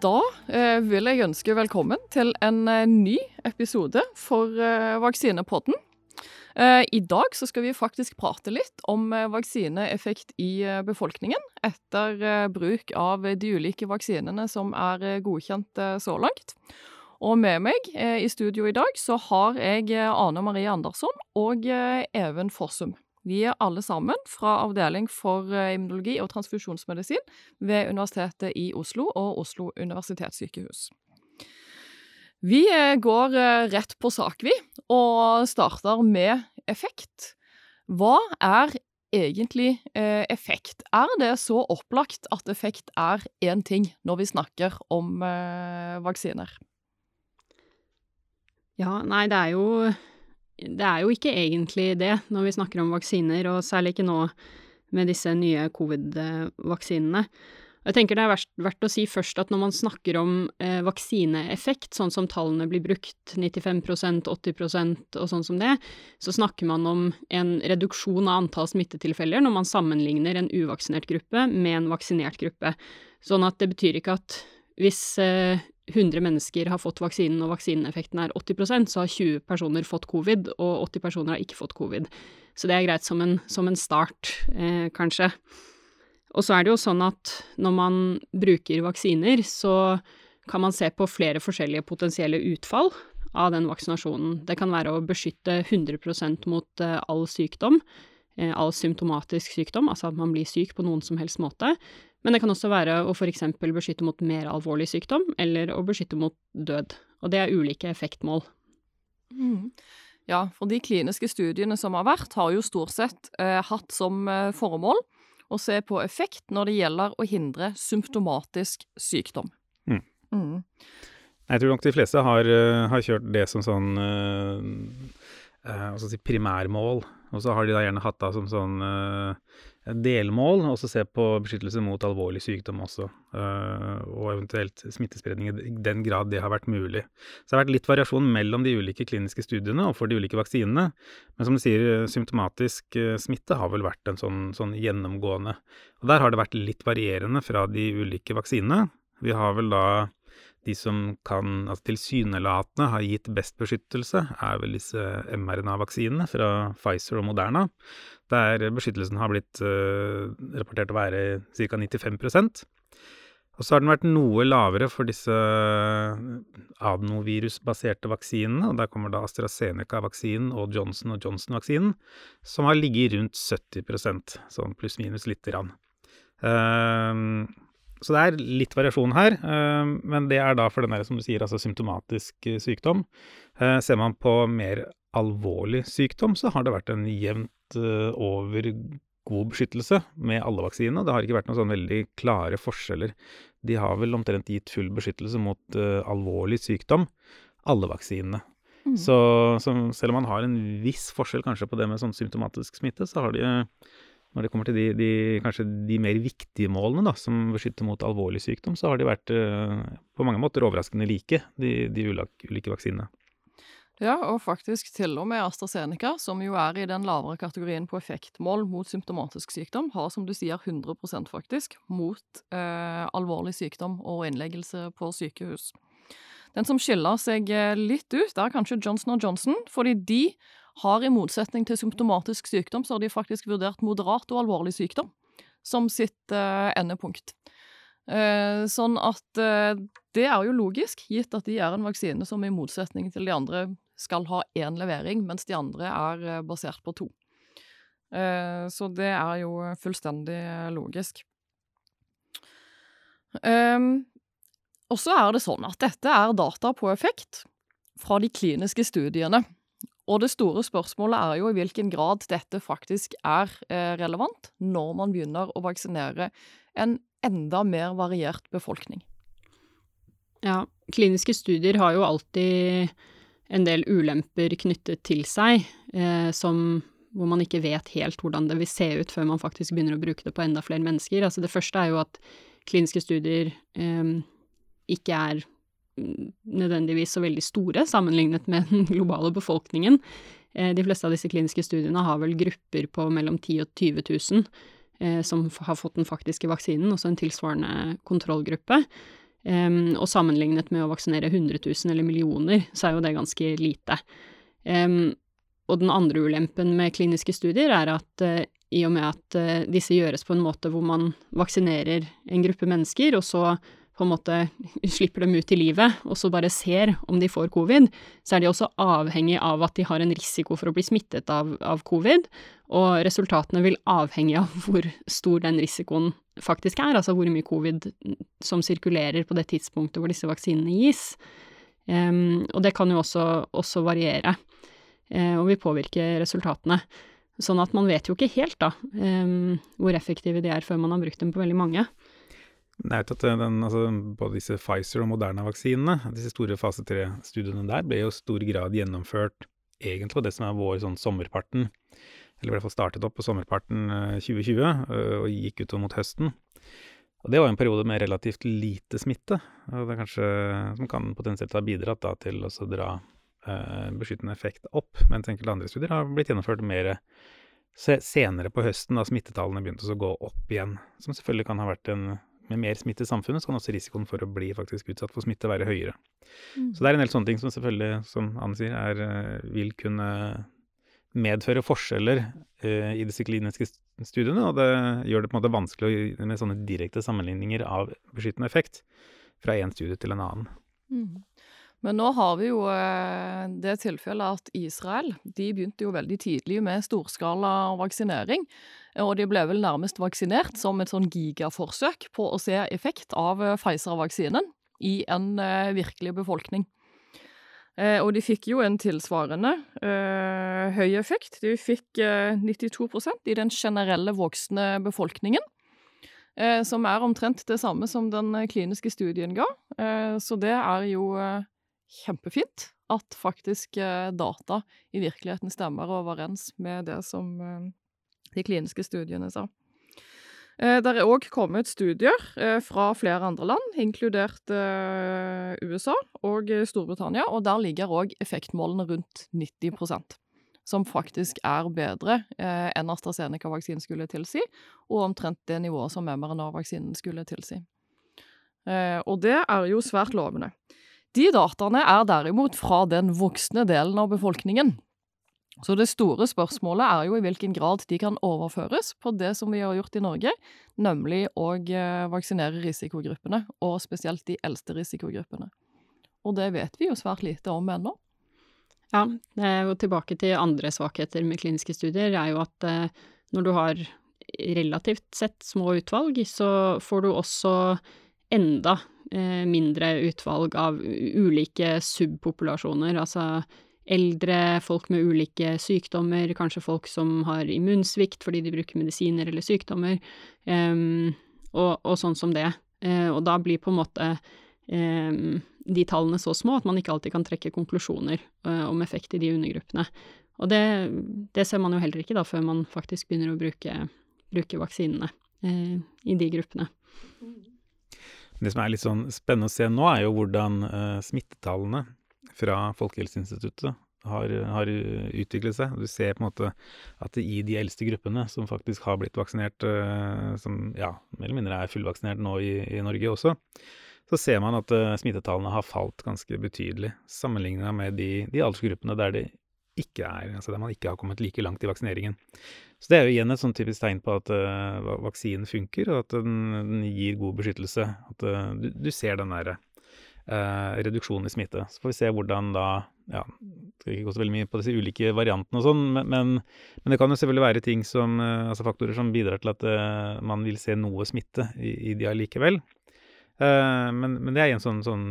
da eh, vil jeg ønske velkommen til en eh, ny episode for eh, Vaksinepodden. I dag så skal vi faktisk prate litt om vaksineeffekt i befolkningen etter bruk av de ulike vaksinene som er godkjent så langt. Og med meg i studio i dag så har jeg Ane Marie Andersson og Even Fossum. Vi er alle sammen fra Avdeling for eh, immunologi og transfusjonsmedisin ved Universitetet i Oslo og Oslo universitetssykehus. Vi eh, går eh, rett på sak, vi, og starter med effekt. Hva er egentlig effekt? Er det så opplagt at effekt er én ting når vi snakker om vaksiner? Ja, nei, det er jo Det er jo ikke egentlig det når vi snakker om vaksiner, og særlig ikke nå med disse nye covid-vaksinene. Jeg tenker det er verdt, å si først at når man snakker om eh, vaksineeffekt, sånn som tallene blir brukt, 95% 80% og sånn som det, så snakker man om en reduksjon av antall smittetilfeller når man sammenligner en uvaksinert gruppe med en vaksinert gruppe. Sånn at det betyr ikke at hvis eh, 100 mennesker har fått vaksinen og vaksineeffekten er 80% så har 20 personer fått covid, og 80 personer har ikke fått covid. Så det er greit som en, som en start, eh, kanskje. Og så er det jo sånn at når man bruker vaksiner, så kan man se på flere forskjellige potensielle utfall av den vaksinasjonen. Det kan være å beskytte 100% mot eh, all sykdom, all symptomatisk sykdom, altså at man blir syk på noen som helst måte. Men det kan også være å for eksempel beskytte mot mer alvorlig sykdom, eller å beskytte mot død. Og det er ulike effektmål. Mm. Ja, for de kliniske studiene som har vært, har jo stort sett eh, hatt som eh, formål å se på effekt når det gjelder å hindre symptomatisk sykdom. Mm. Mm. Jeg tror nok de fleste har, eh, har kjørt det som sånn eh, hva si, primærmål, og så har de da gjerne hatt det som sånn uh, delmål, og så se på beskyttelse mot alvorlig sykdom også, Uh, og eventuelt smittespredning i den grad det har vært mulig. Så det har vært litt variasjon mellom de ulike kliniske studiene og for de ulike vaksinene, men som du sier, symptomatisk smitte har vel vært en sånn, sånn gjennomgående. Og der har det vært litt varierende fra de ulike vaksinene. Vi har vel da de som kan, altså tilsynelatende har gitt best beskyttelse, er vel disse mRNA-vaksinene fra Pfizer og Moderna, der beskyttelsen har blitt uh, rapportert å være ca. 95% Og så har den vært noe lavere for disse adenovirusbaserte vaksinene, og der kommer da AstraZeneca-vaksinen og Johnson Johnson-vaksinen, som har ligget rundt 70% sånn pluss-minus lite grann. Uh, så det er litt variasjon her, eh, men det er da for den der, som du sier, altså symptomatisk eh, sykdom. Eh, ser man på mer alvorlig sykdom, så har det vært en jevnt over god beskyttelse med alle vaksinene. Det har ikke vært noen sånn veldig klare forskjeller. De har vel omtrent gitt full beskyttelse mot alvorlig sykdom, alle vaksinene. Mm. Så, så, selv om man har en viss forskjell kanskje på det med sånn symptomatisk smitte, så har de når det kommer til de, de, kanskje de mer viktige målene, da, som beskytter mot alvorlig sykdom, så har de vært uh, på mange måter overraskende like, de, de ulike vaksinene. Ja, og faktisk til og med AstraZeneca, som jo er i den lavere kategorien på effektmål mot symptomatisk sykdom, har som du sier 100% faktisk mot eh, alvorlig sykdom og innleggelse på sykehus. Den som skiller seg eh, litt ut, er kanskje Johnson Johnson, fordi de har i motsetning til symptomatisk sykdom, så har de faktisk vurdert moderat og alvorlig sykdom som sitt uh, endepunkt. Uh, sånn at uh, det er jo logisk, gitt at de er en vaksine som i motsetning til de andre skal ha én levering, mens de andre er basert på to. så det er jo fullstendig logisk. Um, og så er det sånn at dette er data på effekt fra de kliniske studiene. Og det store spørsmålet er jo i hvilken grad dette faktisk er eh, relevant når man begynner å vaksinere en enda mer variert befolkning. Ja, kliniske studier har jo alltid en del ulemper knyttet til seg, eh, som, hvor man ikke vet helt hvordan det vil se ut før man faktisk begynner å bruke det på enda flere mennesker. Altså det første er jo at kliniske studier eh, ikke er nødvendigvis så veldig store sammenlignet med den globale befolkningen. Eh, de fleste av disse kliniske studiene har vel grupper på mellom 10 og 20 000 eh, som har fått den faktiske vaksinen, også en tilsvarende kontrollgruppe. Um, og sammenlignet med å vaksinere 100 000 eller millioner, så er jo det ganske lite. Um, og den andre ulempen med kliniske studier er at uh, i og med at disse gjøres på en måte hvor man vaksinerer en gruppe mennesker, og så på en måte slipper dem ut i livet, og så bare ser om de får covid, så er de også avhengig av at de har en risiko for å bli smittet av, av covid, og resultatene vil avhenge av hvor stor den risikoen faktisk er, altså hvor mye covid som sirkulerer på det tidspunktet hvor disse vaksinene gis. Um, og det kan jo også, også variere, uh, og vil påvirke resultatene. Sånn at man vet jo ikke helt, da, um, hvor effektive de er før man har brukt dem på veldig mange. Det vet at den, altså, Både disse Pfizer- og Moderna-vaksinene, disse store fase 3-studiene der, ble jo i stor grad gjennomført egentlig på det som er vår sånn sommerparten, eller i hvert fall startet opp på sommerparten 2020 eh, eh, og gikk utover mot høsten. Og Det var en periode med relativt lite smitte, og det er kanskje, som kan potensielt ha bidratt da, til å dra eh, beskyttende effekt opp, mens enkelte andre studier har blitt gjennomført mer senere på høsten, da smittetallene begynte å gå opp igjen, som selvfølgelig kan ha vært en med mer smitte i samfunnet, så kan også risikoen for å bli faktisk utsatt for smitte være høyere. Mm. Så det er en del sånne ting som selvfølgelig, som Anne sier, er, eh, vil kunne medføre forskjeller eh, i disse kliniske studiene, og det gjør det på en måte vanskelig med sånne direkte sammenligninger av beskyttende effekt fra én studie til en annen. Mm. Men nå har vi jo eh, det tilfellet at Israel de begynte jo veldig tidlig med storskala vaksinering. Og de ble vel nærmest vaksinert som et sånn gigaforsøk på å se effekt av eh, Pfizer-vaksinen i en uh, virkelig befolkning. Og de fikk jo en tilsvarende høy effekt. De fikk 92% i den generelle voksne befolkningen. som er omtrent det samme som den kliniske studien ga. så det er jo kjempefint at faktisk eh, data i virkeligheten stemmer overens med det som eh, de kliniske studiene sa. Eh, det er òg kommet studier fra flere andre land, inkludert USA og Storbritannia, og der ligger òg effektmålene rundt 90% som faktisk er bedre enn AstraZeneca-vaksinen skulle tilsi, og omtrent det nivået som mRNA-vaksinen skulle tilsi. og det er jo svært lovende. De dataene er derimot fra den voksne delen av befolkningen. Så det store spørsmålet er jo i hvilken grad de kan overføres på det som vi har gjort i Norge, nemlig å eh, vaksinere risikogruppene, og spesielt de eldste risikogruppene. Og det vet vi jo svært lite om ennå. Ja, er tilbake til andre svakheter med kliniske studier, er jo at eh, når du har relativt sett små utvalg, så får du også enda Eh, mindre utvalg av ulike subpopulasjoner, altså eldre, folk med ulike sykdommer, kanskje folk som har immunsvikt fordi de bruker medisiner eller sykdommer, um, og, og, sånn som det. Uh, og da blir på en måte um, de tallene så små at man ikke alltid kan trekke konklusjoner uh, om effekt i de undergruppene. Og det, det, ser man jo heller ikke da før man faktisk begynner å bruke, bruke vaksinene uh, i de gruppene. Det som er litt sånn spennende å se nå, er jo hvordan uh, smittetallene fra Folkehelseinstituttet har, har, utviklet seg. Du ser på en måte at i de eldste gruppene som faktisk har blitt vaksinert, uh, som ja, mer eller mindre er fullvaksinert nå i, i Norge også, så ser man at uh, smittetallene har falt ganske betydelig sammenligna med de, de aldersgruppene der det ikke er, altså der man ikke har kommet like langt i vaksineringen. Så det er jo igjen et sånn typisk tegn på at uh, vaksinen funker, og at den, den gir god beskyttelse. At uh, du, du, ser den derre uh, reduksjonen i smitte. Så får vi se hvordan da ja, Skal ikke gå så veldig mye på disse ulike variantene og sånn, men, men, men, det kan jo selvfølgelig være ting som, altså faktorer som bidrar til at man vil se noe smitte i, i de allikevel. Uh, men, men, det er en sånn, sånn,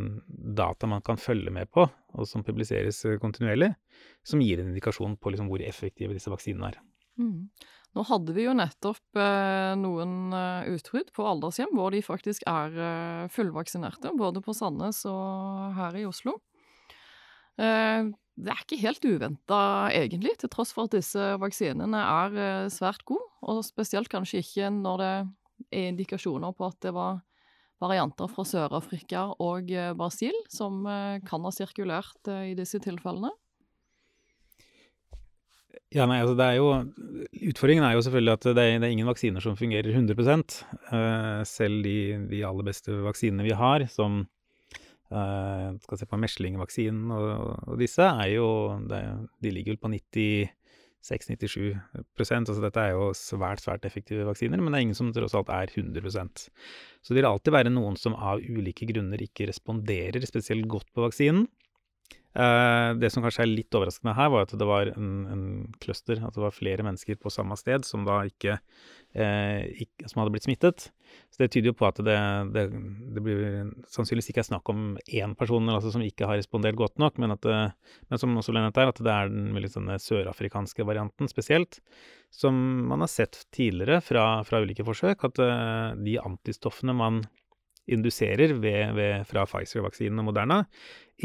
data man kan følge med på, og som publiseres kontinuerlig, som gir en indikasjon på liksom hvor effektive disse vaksinene er. Mm. Nå hadde vi jo nettopp eh, noen eh, utbrudd på aldershjem hvor de faktisk er eh, fullvaksinerte, både på Sandnes og her i Oslo. Eh, det er ikke helt uventa, egentlig, til tross for at disse vaksinene er eh, svært gode, og spesielt kanskje ikke når det er indikasjoner på at det var varianter fra Sør-Afrika og eh, Brasil som kan ha sirkulert i disse tilfellene. Ja, nei, altså det er jo Utfordringen er jo selvfølgelig at det er, det er ingen vaksiner som fungerer 100 uh, Selv de, de, aller beste vaksinene vi har, som skal se på meslingvaksinen og, og, disse, er jo er, De ligger vel på 96-97 altså dette er jo svært, svært effektive vaksiner, men det er ingen som tross alt er 100% Så det vil alltid være noen som av ulike grunner ikke responderer spesielt godt på vaksinen. Uh, det som kanskje er litt overraskende her, var at det var en, en cluster, at det var flere mennesker på samme sted som da ikke, Som hadde blitt smittet. Så det tyder jo på at det, det, det blir sannsynligvis ikke er snakk om én person altså, som ikke har respondert godt nok, men, at men som også ble nevnt her, at det er den veldig sørafrikanske varianten spesielt, som man har sett tidligere fra, fra ulike forsøk, at uh, de antistoffene man induserer ved, ved, fra Pfizer-vaksinen og Moderna,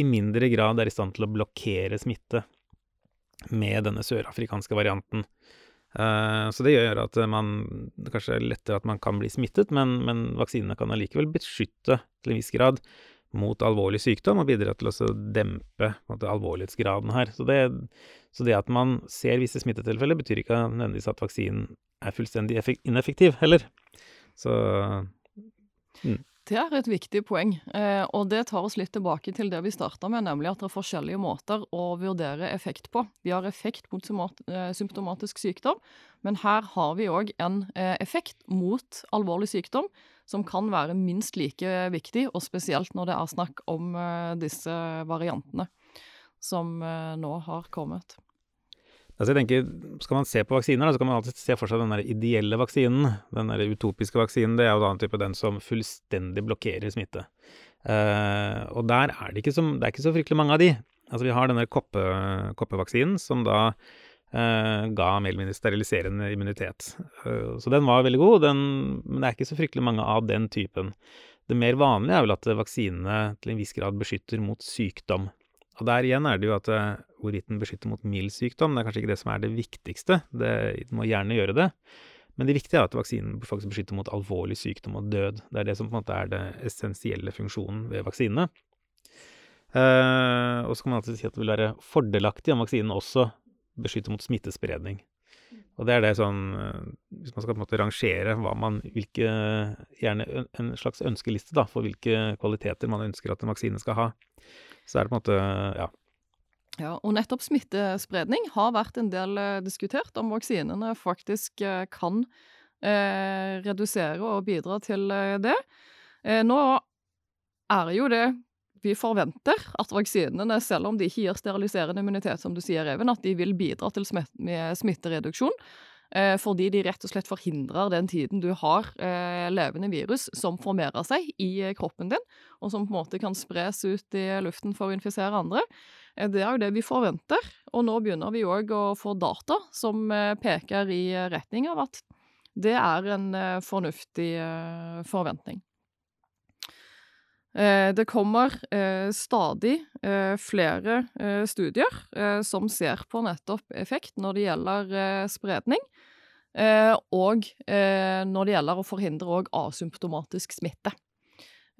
i mindre grad er i stand til å blokkere smitte med denne sørafrikanske varianten. Uh, så det gjør at man kanskje er lettere at man kan bli smittet, men, men vaksinene kan allikevel beskytte til en viss grad mot alvorlig sykdom og bidra til å dempe alvorlighetsgraden her. Så det, så det, at man ser visse smittetilfeller, betyr ikke nødvendigvis at vaksinen er fullstendig ineffektiv heller. Så mm. Det er et viktig poeng, eh, og det tar oss litt tilbake til det vi starta med, nemlig at det er forskjellige måter å vurdere effekt på. Vi har effekt mot eh, symptomatisk sykdom, men her har vi òg en eh, effekt mot alvorlig sykdom som kan være minst like viktig, og spesielt når det er snakk om disse variantene som nå har kommet. Altså jeg tenker, Skal man se på vaksiner, så kan man alltid se for seg den der ideelle vaksinen. Den der utopiske vaksinen, det er jo da en type den som fullstendig blokkerer smitte. Uh, og der er det, ikke så, det er ikke så fryktelig mange av de. Altså Vi har denne koppe, koppevaksinen som da uh, ga mer eller mindre steriliserende immunitet. Uh, så den var veldig god, den, men det er ikke så fryktelig mange av den typen. Det mer vanlige er vel at vaksinene til en viss grad beskytter mot sykdom. Og der igjen er det jo at hvorvidt den beskytter mot mild sykdom, det er kanskje ikke det som er det viktigste. Det, den må gjerne gjøre det. Men det viktige er at vaksinen faktisk beskytter mot alvorlig sykdom og død. Det er det som på en måte er det essensielle funksjonen ved vaksinene. Eh, og så kan man alltid si at det vil være fordelaktig om vaksinen også beskytter mot smittespredning. Og det er det sånn Hvis man skal på en måte rangere hva man hvilke Gjerne en slags ønskeliste da, for hvilke kvaliteter man ønsker at en vaksine skal ha så er det på en måte Ja. Ja, og nettopp smittespredning har vært en del eh, diskutert, om vaksinene faktisk eh, kan eh, redusere og bidra til eh, det. Eh, nå er jo det vi forventer at vaksinene, selv om de ikke gir steriliserende immunitet, som du sier, Even, at de vil bidra til smittereduksjon. Eh, fordi de rett og slett forhindrer den tiden du har eh, levende virus som formerer seg i eh, kroppen din, og som på en måte kan spres ut i luften for å infisere andre. Det er jo det vi forventer, og nå begynner vi òg å få data som peker i retning av at det er en fornuftig forventning. Det kommer stadig flere studier som ser på nettopp effekt når det gjelder spredning. Eh, og eh, når det gjelder å forhindre asymptomatisk smitte.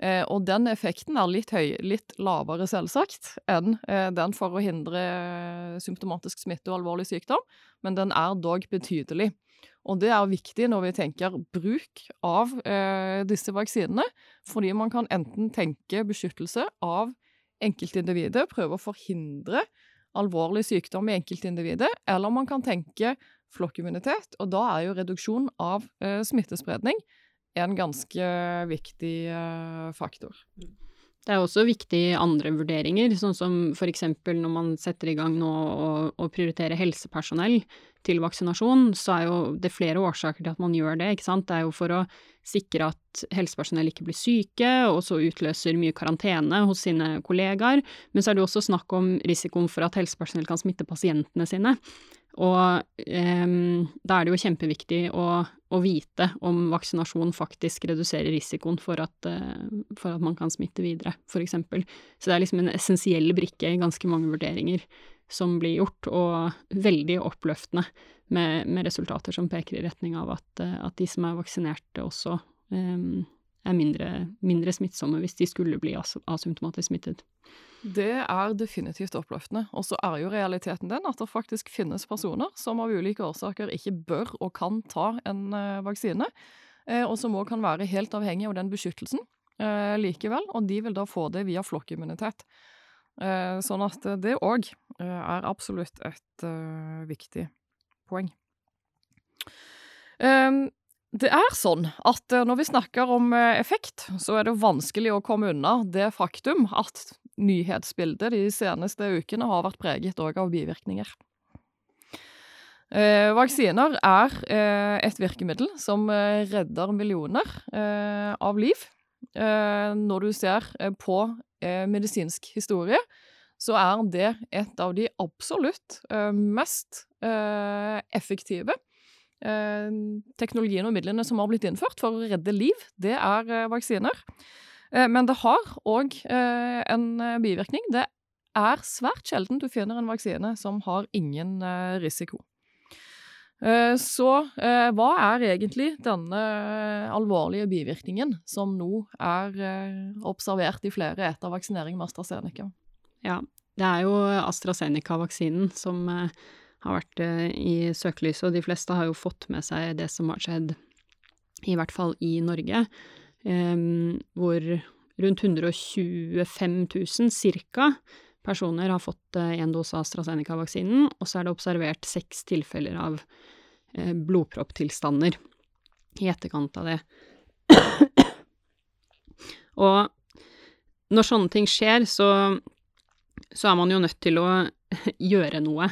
Eh, og den effekten er litt, høy, litt lavere, selvsagt, enn den for å hindre symptomatisk smitte og alvorlig sykdom, men den er dog betydelig. Og det er viktig når vi tenker bruk av eh, disse vaksinene, fordi man kan enten tenke beskyttelse av enkeltindividet, prøve å forhindre alvorlig sykdom i enkeltindividet, eller man kan tenke flokkimmunitet. Og da er jo reduksjon av eh, smittespredning en ganske viktig eh, faktor. Det er også viktig andre vurderinger, sånn som for eksempel når man setter i gang nå å, prioritere helsepersonell til vaksinasjon, så er jo det flere årsaker til at man gjør det, ikke sant. Det er jo for å sikre at helsepersonell ikke blir syke, og så utløser mye karantene hos sine kollegaer. Men så er det jo også snakk om risikoen for at helsepersonell kan smitte pasientene sine. Og um, da er det jo kjempeviktig å, å, vite om vaksinasjon faktisk reduserer risikoen for at, uh, for at man kan smitte videre, eksempel. Så det er liksom en essensiell brikke i ganske mange vurderinger som blir gjort, og veldig oppløftende med, med resultater som peker i retning av at, uh, at de som er vaksinerte, også um, er mindre, mindre smittsomme hvis de skulle bli as asymptomatisk smittet. Det er definitivt oppløftende. Og så er jo realiteten den at det faktisk finnes personer som av ulike årsaker ikke bør og kan ta en uh, vaksine, uh, og som òg kan være helt avhengig av den beskyttelsen uh, likevel, og de vil da få det via flokkimmunitet. sånn at det òg er absolutt et viktig poeng. Det er sånn at eh, når vi snakker om eh, effekt, så er det vanskelig å komme unna det faktum at nyhetsbildet de seneste ukene har vært preget òg av bivirkninger. Eh, vaksiner er eh, et virkemiddel som eh, redder millioner eh, av liv. når du ser på medisinsk historie, så er det et av de absolutt mest effektive teknologien og midlene som har blitt innført for å redde liv, det er eh, vaksiner. Eh, men det har òg en bivirkning. Det er svært sjelden du finner en vaksine som har ingen risiko. Så hva er egentlig denne alvorlige bivirkningen som nå er observert i flere etter vaksinering med AstraZeneca? Ja, det er jo AstraZeneca-vaksinen som har vært eh, i søkelyset, og de fleste har jo fått med seg det som har skjedd, i hvert fall i Norge, um, hvor rundt 125 000 cirka personer har fått én dose av AstraZeneca-vaksinen, og så er det observert seks tilfeller av blodpropptilstander i etterkant av det. og når sånne ting skjer, så, så er man jo nødt til å gjøre noe.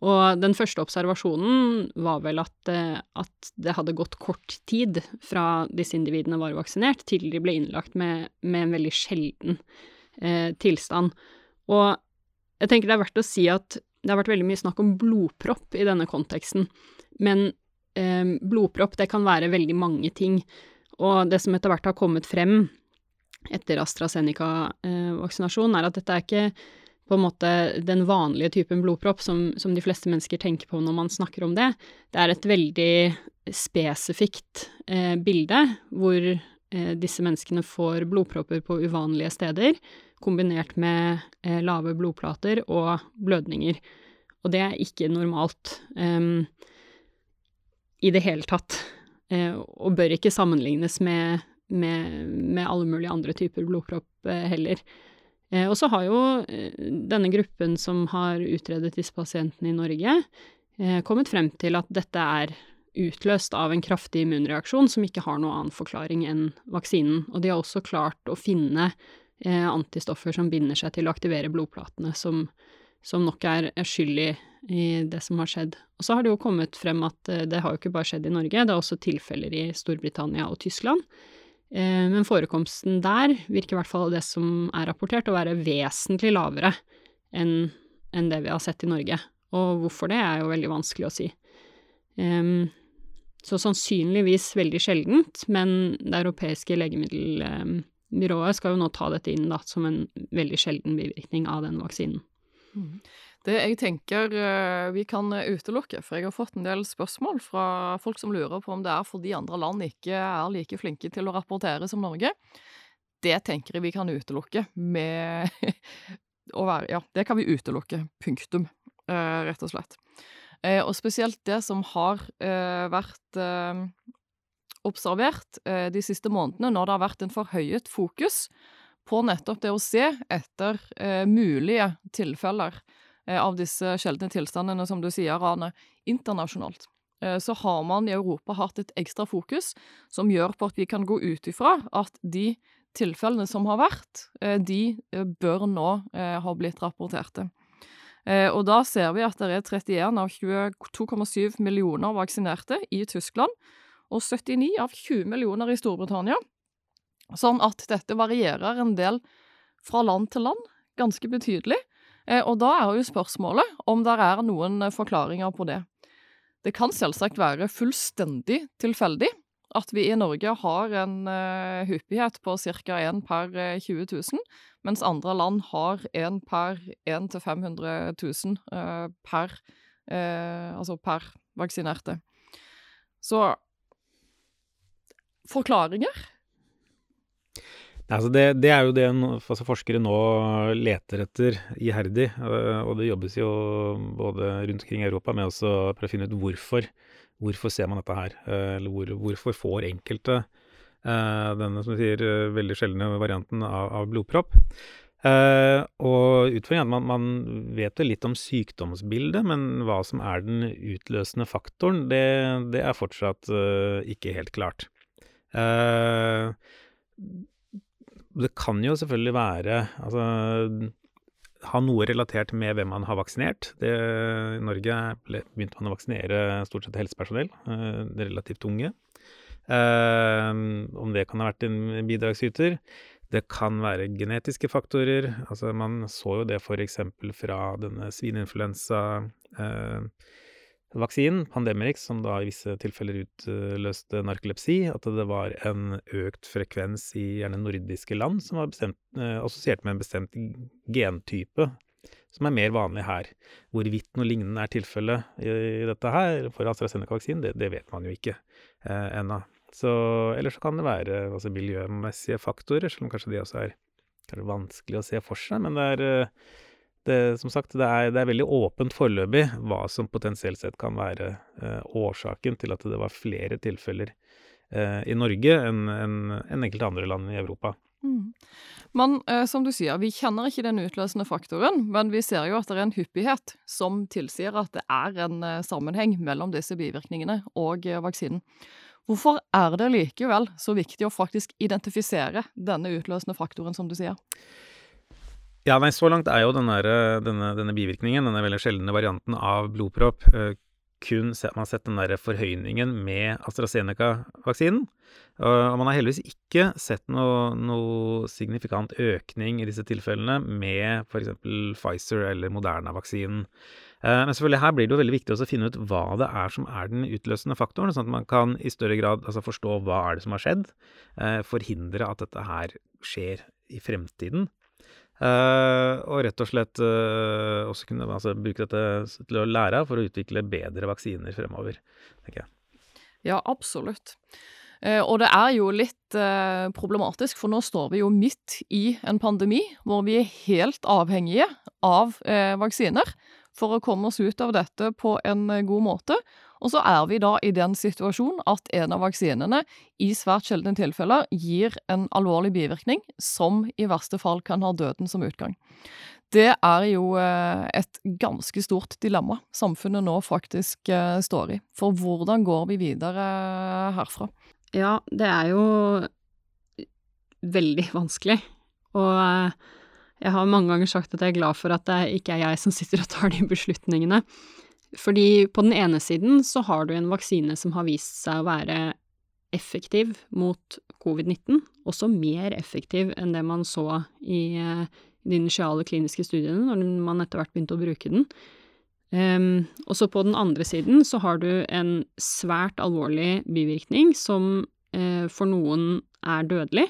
Og den første observasjonen var vel at, eh, at, det hadde gått kort tid fra disse individene var vaksinert, til de ble innlagt med, med en veldig sjelden eh, tilstand. Og jeg tenker det er verdt å si at det har vært veldig mye snakk om blodpropp i denne konteksten, men eh, blodpropp det kan være veldig mange ting. Og det som etter hvert har kommet frem etter AstraZeneca-vaksinasjon, eh, er at dette er ikke på en måte den vanlige typen blodpropp som, som, de fleste mennesker tenker på når man snakker om det. Det er et veldig spesifikt eh, bilde hvor eh, disse menneskene får blodpropper på uvanlige steder, kombinert med eh, lave blodplater og blødninger. Og det er ikke normalt eh, i det hele tatt, eh, og bør ikke sammenlignes med, med, med alle mulige andre typer blodpropp eh, heller. Eh, og så har jo eh, denne gruppen som har utredet disse pasientene i Norge, eh, kommet frem til at dette er utløst av en kraftig immunreaksjon som ikke har noen annen forklaring enn vaksinen. Og de har også klart å finne antistoffer som binder seg til å aktivere blodplatene, som, som nok er, skyldig skyld i, i det som har skjedd. Og så har det jo kommet frem at det har jo ikke bare skjedd i Norge, det er også tilfeller i Storbritannia og Tyskland. Eh, men forekomsten der virker i hvert fall det som er rapportert, å være vesentlig lavere enn, det vi har sett i Norge. Og hvorfor det, er jo veldig vanskelig å si. Så sannsynligvis veldig sjeldent, men det europeiske legemiddelbyrået skal jo nå ta dette inn da, som en veldig sjelden bivirkning av den vaksinen. Mm. Det jeg tenker eh, vi kan utelukke, for jeg har fått en del spørsmål fra folk som lurer på om det er fordi andre land ikke er like flinke til å rapportere som Norge. Det tenker jeg vi kan utelukke med å være Ja, det kan vi utelukke. Punktum, eh, rett og slett. Eh, og spesielt det som har vært observert de siste månedene, når det har vært en forhøyet fokus på nettopp det å se etter mulige tilfeller Eh, av disse sjeldne tilstandene, som du sier, Rane, internasjonalt, eh, så har man i Europa hatt et ekstra fokus som gjør på at vi kan gå ut ifra at de tilfellene som har vært, eh, de bør nå ha blitt rapporterte. Og da ser vi at det er 31 av 22,7 millioner vaksinerte i Tyskland, og 79 av 20 millioner i Storbritannia. Sånn at dette varierer en del fra land til land, ganske betydelig. Eh, og da er jo spørsmålet om det er noen eh, forklaringer på det. Det kan selvsagt være fullstendig tilfeldig at vi i Norge har en uh, hyppighet på ca. 1 per 20 000, mens andre land har 1 per 1 til 500 000 uh, per, altså per vaksinerte. Så forklaringer Altså det, det, er jo det altså forskere nå leter etter iherdig, og det jobbes jo både rundt omkring i Europa med også for å finne ut hvorfor. Hvorfor ser man dette her? Eller hvor, hvorfor får enkelte denne, som sier, veldig sjeldne varianten av, av blodpropp? Og utfordringen er at man, man vet litt om sykdomsbildet, men hva som er den utløsende faktoren, det, det er fortsatt ikke helt klart. Uh, det kan jo selvfølgelig være Altså ha noe relatert med hvem man har vaksinert. Det, I Norge begynte man å vaksinere stort sett helsepersonell, det relativt unge. om det kan ha vært en bidragsyter. Det kan være genetiske faktorer. Altså, man så jo det eksempel fra denne svineinfluensa. eh, Pandemrix, som da i visse tilfeller utløste narkolepsi, at det var en økt frekvens i gjerne nordiske land som var bestemt, eh, assosiert med en bestemt gentype som er mer vanlig her. Hvorvidt noe lignende er tilfellet i, i dette her for AstraZeneca-vaksinen, det, det, vet man jo ikke eh, ennå. Så, eller så kan det være altså, miljømessige faktorer, selv om kanskje de også er, er vanskelig å se for seg. Men det er, eh, det, som sagt, det er, det er, veldig åpent foreløpig hva som potensielt sett kan være eh, årsaken til at det var flere tilfeller eh, i Norge enn en, en enkelte andre land i Europa. Mm. Men eh, som du sier, vi kjenner ikke den utløsende faktoren, men vi ser jo at det er en hyppighet som tilsier at det er en eh, sammenheng mellom disse bivirkningene og eh, vaksinen. Hvorfor er det likevel så viktig å faktisk identifisere denne utløsende faktoren, som du sier? Ja, nei, så langt er jo denne, denne, denne bivirkningen, denne veldig sjeldne varianten av blodpropp, kun at man har sett den der forhøyningen med AstraZeneca-vaksinen. Og man har heldigvis ikke sett noe, noe, signifikant økning i disse tilfellene med f.eks. Pfizer eller Moderna-vaksinen. Eh, men selvfølgelig her blir det jo veldig viktig å finne ut hva det er som er den utløsende faktoren, sånn at man kan i større grad altså, forstå hva er det som har skjedd, eh, forhindre at dette her skjer i fremtiden. Uh, og rett og slett uh, også kunne altså, bruke dette til å lære for å utvikle bedre vaksiner fremover, tenker jeg. Ja, absolutt. Uh, og det er jo litt problematisk, for nå står vi jo midt i en pandemi hvor vi er helt avhengige av vaksiner for å komme oss ut av dette på en god måte. Og så er vi da i den situasjonen at en av vaksinene i svært sjeldne tilfeller gir en alvorlig bivirkning som i verste fall kan ha døden som utgang. Det er jo eh, et ganske stort dilemma samfunnet nå faktisk eh, står i. For hvordan går vi videre herfra? Ja, det er jo veldig vanskelig. Og jeg har mange ganger sagt at jeg er glad for at det ikke er jeg som sitter og tar de beslutningene. Fordi på den ene siden så har du en vaksine som har vist seg å være effektiv mot covid-19, også mer effektiv enn det man så i uh, de initiale kliniske studiene, når man etter hvert begynte å bruke den. Um, og så på den andre siden så har du en svært alvorlig bivirkning som uh, for noen er dødelig,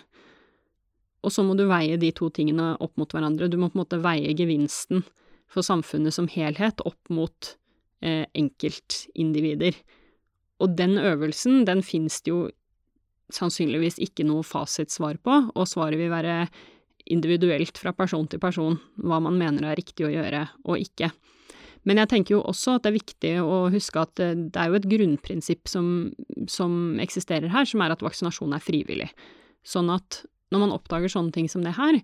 og så må du veie de to tingene opp mot hverandre. Du må på en måte veie gevinsten for samfunnet som helhet opp mot eh, enkeltindivider. Og den øvelsen, den fins det jo sannsynligvis ikke noe fasitsvar på, og svaret vil være individuelt fra person til person hva man mener er riktig å gjøre og ikke. Men jeg tenker jo også at det er viktig å huske at eh, det er jo et grunnprinsipp som, som eksisterer her, som er at vaksinasjon er frivillig. Sånn at når man oppdager sånne ting som det her,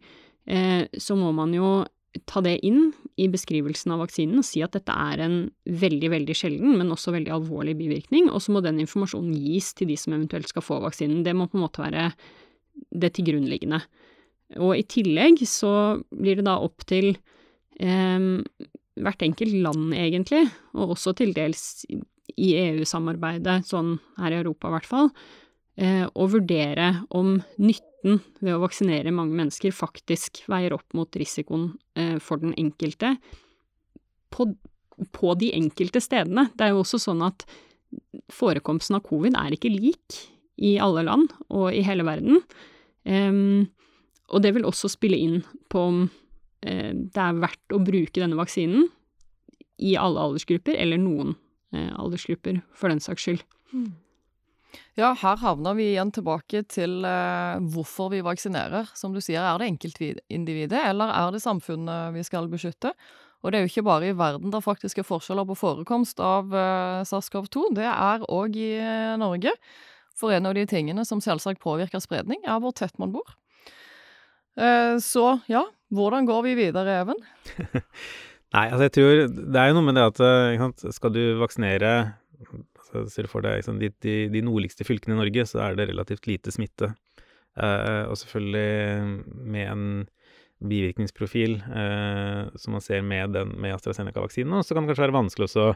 eh, så må man jo ta det inn i beskrivelsen av vaksinen og si at dette er en veldig, veldig sjelden, men også veldig alvorlig bivirkning, og så må den informasjonen gis til de som eventuelt skal få vaksinen. Det må på en måte være det til grunnliggende. Og i tillegg så blir det da opp til eh, hvert enkelt land, egentlig, og også til dels i EU-samarbeidet, sånn her i Europa i hvert fall, eh, å vurdere om nytten ved å vaksinere mange mennesker faktisk veier opp mot risikoen eh, for den enkelte på, på, de enkelte stedene. Det er jo også sånn at forekomsten av covid er ikke lik i alle land og i hele verden. Um, og det vil også spille inn på om eh, det er verdt å bruke denne vaksinen i alle aldersgrupper, eller noen eh, aldersgrupper, for den saks skyld. Mm. Ja, her havner vi igjen tilbake til eh, hvorfor vi vaksinerer. Som du sier, er det enkeltindividet, eller er det samfunnet vi skal beskytte? Og det er jo ikke bare i verden det faktisk er forskjeller på forekomst av eh, SARS-CoV-2, det er òg i eh, Norge. For en av de tingene som selvsagt påvirker spredning, er hvor tett man bor. Eh, så ja, hvordan går vi videre, Even? Nei, altså jeg tror Det er jo noe med det at eh, sant, skal du vaksinere Ser du for deg liksom, de, de, de nordligste fylkene i Norge, så er det relativt lite smitte. Eh, og selvfølgelig med en bivirkningsprofil eh, som man ser med, den, med AstraZeneca-vaksinen, så kan det kanskje være vanskelig også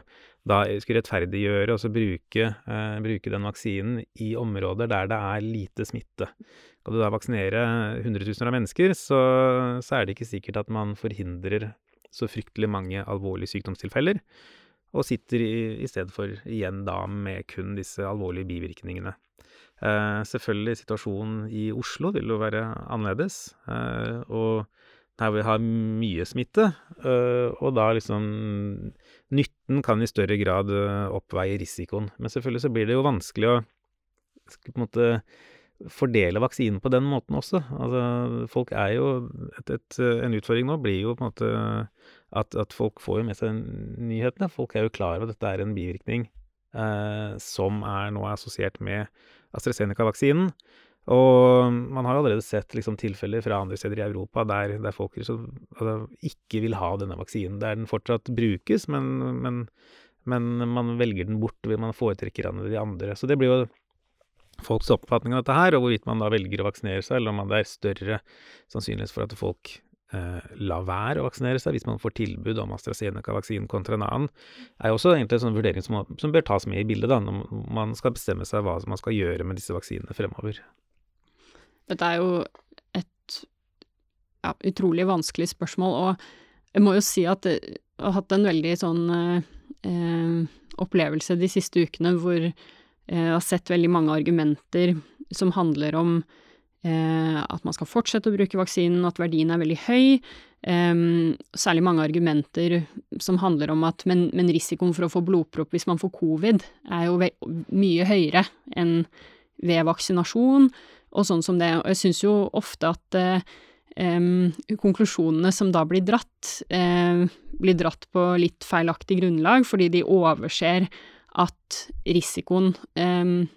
da skulle rettferdiggjøre og bruke, eh, bruke den vaksinen i områder der det er lite smitte. Skal du da vaksinere hundretusener av mennesker, så, så er det ikke sikkert at man forhindrer så fryktelig mange alvorlige sykdomstilfeller, og sitter i, i stedet for igjen da med kun disse alvorlige bivirkningene. Eh, selvfølgelig, situasjonen i Oslo vil jo være annerledes, eh, og her vi har mye smitte, eh, og da liksom Nytten kan i større grad eh, oppveie risikoen. Men selvfølgelig så blir det jo vanskelig å på en måte fordele vaksinen på den måten også. Altså, folk er jo et, et, En utfordring nå blir jo på en måte at, at, folk får jo med seg nyhetene. Folk er jo klar over at dette er en bivirkning eh, som er nå assosiert med AstraZeneca-vaksinen. Og man har allerede sett liksom, tilfeller fra andre steder i Europa der, der folk altså, ikke vil ha denne vaksinen. Der den fortsatt brukes, men, men, men man velger den bort, man foretrekker den de andre. Så det blir jo folks oppfatning av dette her, og hvorvidt man da velger å vaksinere seg, eller om det er større sannsynlighet for at folk eh, lar være å vaksinere seg hvis man får tilbud om AstraZeneca-vaksinen kontra en annen, er jo også egentlig en sånn vurdering som, som, bør tas med i bildet da, når man skal bestemme seg hva man skal gjøre med disse vaksinene fremover. Dette er jo et ja, utrolig vanskelig spørsmål, og jeg må jo si at jeg har hatt en veldig sånn eh, opplevelse de siste ukene hvor jeg har sett veldig mange argumenter som handler om at man skal fortsette å bruke vaksinen, at verdien er veldig høy. Um, særlig mange argumenter som handler om at men, men, risikoen for å få blodpropp hvis man får covid, er jo mye høyere enn ved vaksinasjon, og sånn som det. Og jeg syns jo ofte at um, konklusjonene som da blir dratt, uh, blir dratt på litt feilaktig grunnlag, fordi de overser at risikoen eh,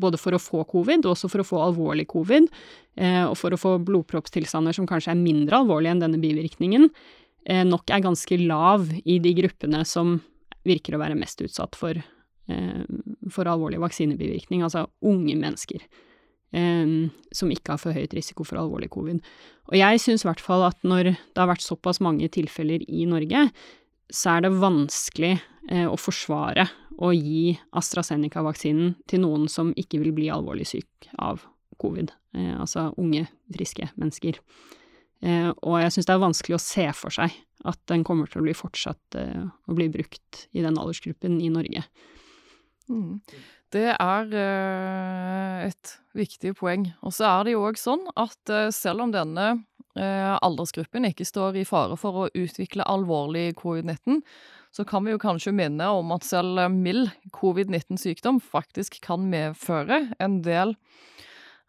både for å få covid, og også for å få alvorlig covid, eh, og for å få blodproppstilstander som kanskje er mindre alvorlige enn denne bivirkningen, eh, nok er ganske lav i de gruppene som virker å være mest utsatt for, eh, for alvorlig vaksinebivirkning, altså unge mennesker. Som ikke har for høyt risiko for alvorlig covid. Og jeg syns i hvert fall at når det har vært såpass mange tilfeller i Norge, så er det vanskelig eh, å forsvare å gi AstraZeneca-vaksinen til noen som ikke vil bli alvorlig syk av covid, eh, altså unge, friske mennesker. Eh, og jeg syns det er vanskelig å se for seg at den kommer til å bli fortsatt eh, å bli brukt i den aldersgruppen i Norge. Mm. Det er eh, et viktig poeng. Og så er det jo òg sånn at eh, selv om denne eh, aldersgruppen ikke står i fare for å utvikle alvorlig covid-19, så kan vi jo kanskje minne om at selv mild covid-19-sykdom faktisk kan medføre en del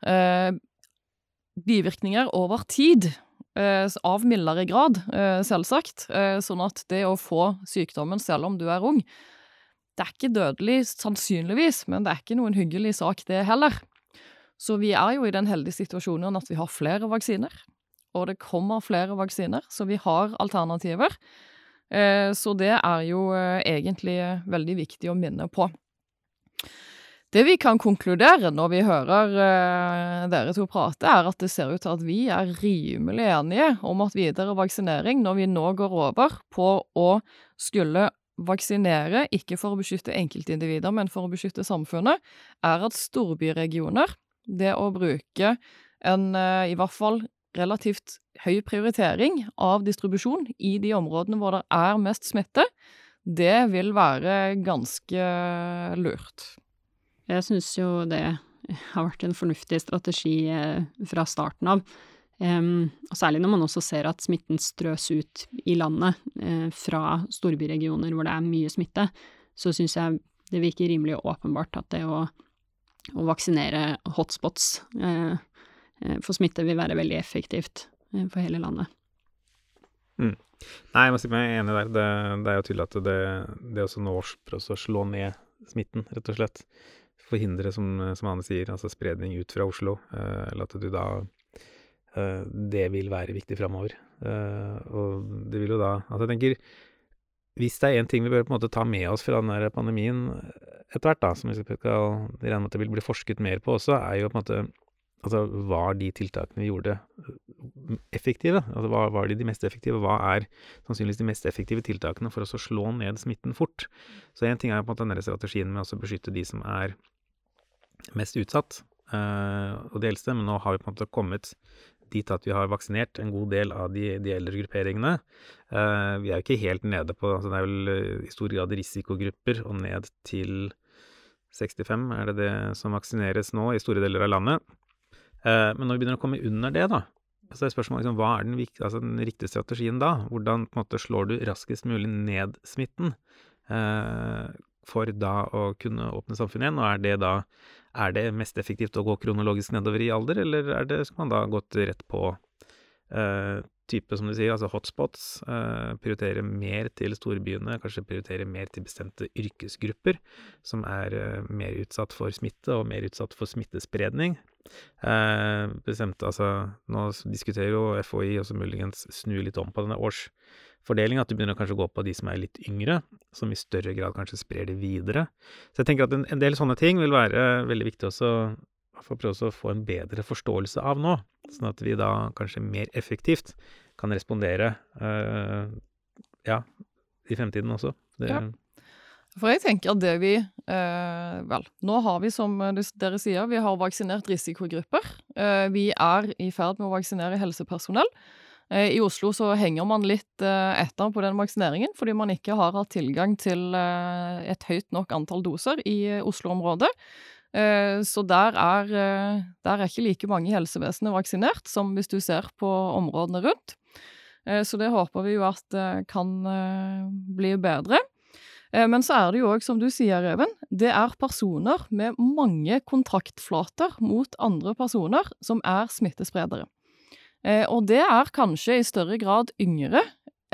eh, bivirkninger over tid. Av mildere grad, selvsagt. Sånn at det å få sykdommen selv om du er ung, det er ikke dødelig sannsynligvis, men det er ikke noen hyggelig sak, det heller. Så vi er jo i den heldige situasjonen at vi har flere vaksiner, og det kommer flere vaksiner, så vi har alternativer. Eh, så det er jo eh, egentlig veldig viktig å minne på. Det vi kan konkludere når vi hører dere to prate, er at det ser ut til at vi er rimelig enige om at videre vaksinering, når vi nå går over på å skulle vaksinere, ikke for å beskytte enkeltindivider, men for å beskytte samfunnet, er at storbyregioner, det å bruke en uh, i hvert fall relativt høy prioritering av distribusjon i de områdene hvor det er mest smitte, det vil være ganske lurt. Jeg syns jo det har vært en fornuftig strategi eh, fra starten av. Um, og særlig når man også ser at smitten strøs ut i landet uh, fra storbyregioner hvor det er mye smitte, så syns jeg det virker rimelig åpenbart at det å å vaksinere hotspots eh, eh, for smitte vil være veldig effektivt eh, for hele landet. Mm. Nei, jeg må si meg enig der. Det, det er jo tydelig at det, det å nå prøves å slå ned smitten, rett og slett, forhindre, som, som Ane sier, altså spredning ut fra Oslo, eh, eller at du da eh, Det vil være viktig framover. Eh, og det vil jo da Altså, jeg tenker hvis det er én ting vi bør på en måte ta med oss fra den der pandemien etter hvert, da, som vi skal regne med at det vil bli forsket mer på også, er jo på en måte Altså, var de tiltakene vi gjorde effektive? Altså, var, var de de mest effektive? Hva er sannsynligvis de mest effektive tiltakene for å slå ned smitten fort? Så én ting er på en måte denne strategien med å beskytte de som er mest utsatt, uh, og de eldste, men nå har vi på en måte kommet dit at vi har vaksinert en god del av de, de eldre grupperingene. Uh, vi er jo ikke helt nede på altså Det er vel uh, i stor grad risikogrupper og ned til 65 er det det som vaksineres nå i store deler av landet. Uh, men når vi begynner å komme under det, da, så er spørsmålet liksom, hva er den, altså, den, riktige strategien da? Hvordan måte slår du raskest mulig ned smitten? for da å kunne åpne samfunnet igjen, og er det da er det mest effektivt å gå kronologisk nedover i alder, eller er det, skal man da gått rett på eh, type, som du sier, altså hotspots, Eh, prioritere mer til storbyene, kanskje prioritere mer til bestemte yrkesgrupper som er eh, mer utsatt for smitte og mer utsatt for smittespredning. Bestemte, altså, nå diskuterer jo FHI også muligens snu litt om på denne års fordeling, at du begynner kanskje å gå på de som er litt yngre, som i større grad kanskje sprer det videre. Så jeg tenker at en, en del sånne ting vil være veldig viktig også for å prøve å få en bedre forståelse av nå, sånn at vi da kanskje mer effektivt kan respondere uh, ja, i fremtiden også. Det, ja. For jeg tenker at det vi eh, Vel, nå har vi, som dere sier, vi har vaksinert risikogrupper. Eh, vi er i ferd med å vaksinere helsepersonell. Eh, I Oslo så henger man litt eh, etter på den vaksineringen, fordi man ikke har hatt tilgang til eh, et høyt nok antall doser i Oslo-området. Så der er, der er ikke like mange i helsevesenet vaksinert som hvis du ser på områdene rundt. Så det håper vi jo at kan bli bedre. Men så er det jo òg, som du sier, Even, det er personer med mange kontaktflater mot andre personer som er smittespredere. Eh, og det er kanskje i større grad yngre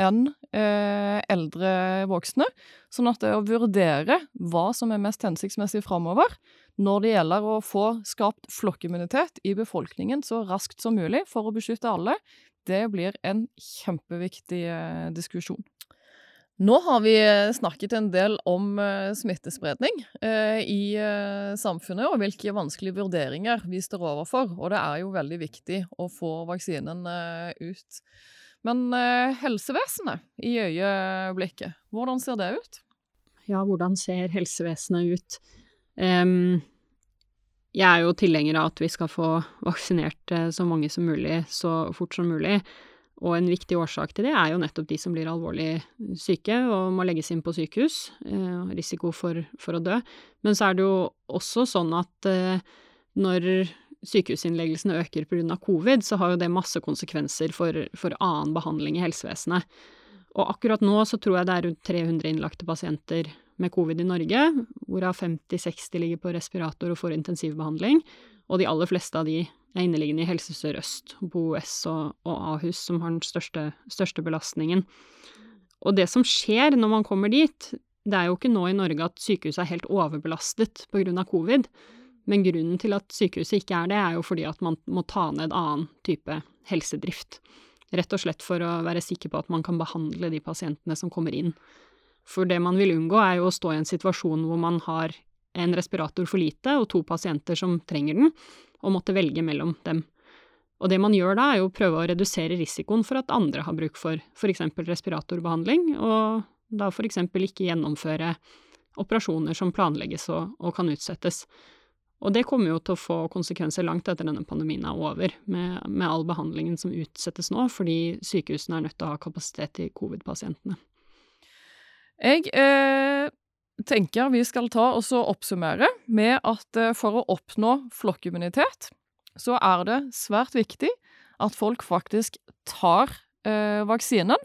enn eh, eldre voksne. Sånn at det å vurdere hva som er mest hensiktsmessig framover når det gjelder å få skapt flokkimmunitet i befolkningen så raskt som mulig for å beskytte alle, det blir en kjempeviktig eh, diskusjon. Nå har vi eh, snakket en del om uh, smittespredning uh, i samfunnet, og hvilke vanskelige vurderinger vi står overfor. Og det er jo veldig viktig å få vaksinen ut. Men helsevesenet i øyeblikket, hvordan ser det ut? Ja, hvordan ser helsevesenet ut? Jeg er jo tilhenger av at vi skal få vaksinert så mange som mulig så fort som mulig. Og en viktig årsak til det er jo nettopp de som blir alvorlig syke og må legges inn på sykehus, eh, risiko for, for, å dø. Men så er det jo også sånn at eh, når sykehusinnleggelsene øker pga. covid, så har jo det masse konsekvenser for, for, annen behandling i helsevesenet. Og akkurat nå så tror jeg det er rundt 300 innlagte pasienter med covid i Norge, hvorav 50-60 ligger på respirator og får intensivbehandling, og de aller fleste av de er inneliggende i Helse Sør-Øst, BOS og, og, Ahus, som har den største, største, belastningen. Og det som skjer når man kommer dit, det er jo ikke nå i Norge at sykehuset er helt overbelastet av covid, men grunnen til at sykehuset ikke er det, er jo fordi at man må ta ned annen type helsedrift. Rett og slett for å være sikker på at man kan behandle de pasientene som kommer inn. For det man vil unngå, er jo å stå i en situasjon hvor man har en respirator for lite og to pasienter som trenger den, og måtte velge mellom dem. Og det man gjør da, er jo å prøve å redusere risikoen for at andre har bruk for f.eks. respiratorbehandling, og da f.eks. ikke gjennomføre operasjoner som planlegges og, og, kan utsettes. Og det kommer jo til å få konsekvenser langt etter denne pandemien er over, med, med all behandlingen som utsettes nå, fordi sykehusene er nødt til å ha kapasitet til covid-pasientene. Jeg eh, tenker vi skal ta og oppsummere med at eh, for å oppnå flokkimmunitet, så er det svært viktig at folk faktisk tar eh, vaksinen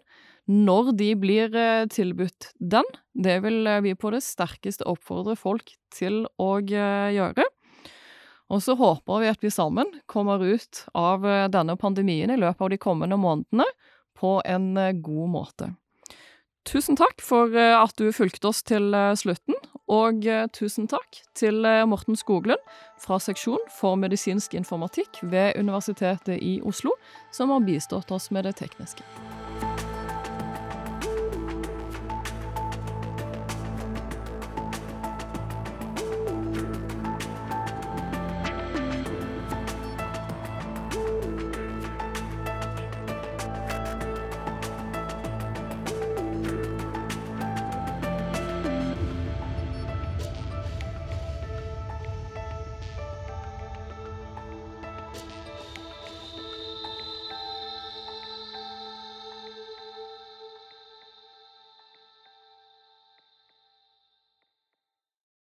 når de blir eh, tilbudt den. Det vil eh, vi på det sterkeste oppfordre folk til å eh, gjøre. Og så håper vi at vi sammen kommer ut av eh, denne pandemien i løpet av de kommende månedene på en god måte. Tusen takk for eh, at du fulgte oss til slutten, og tusen takk til Morten Skoglund fra seksjon for medisinsk informatikk ved Universitetet i Oslo, som har bistått oss med det tekniske.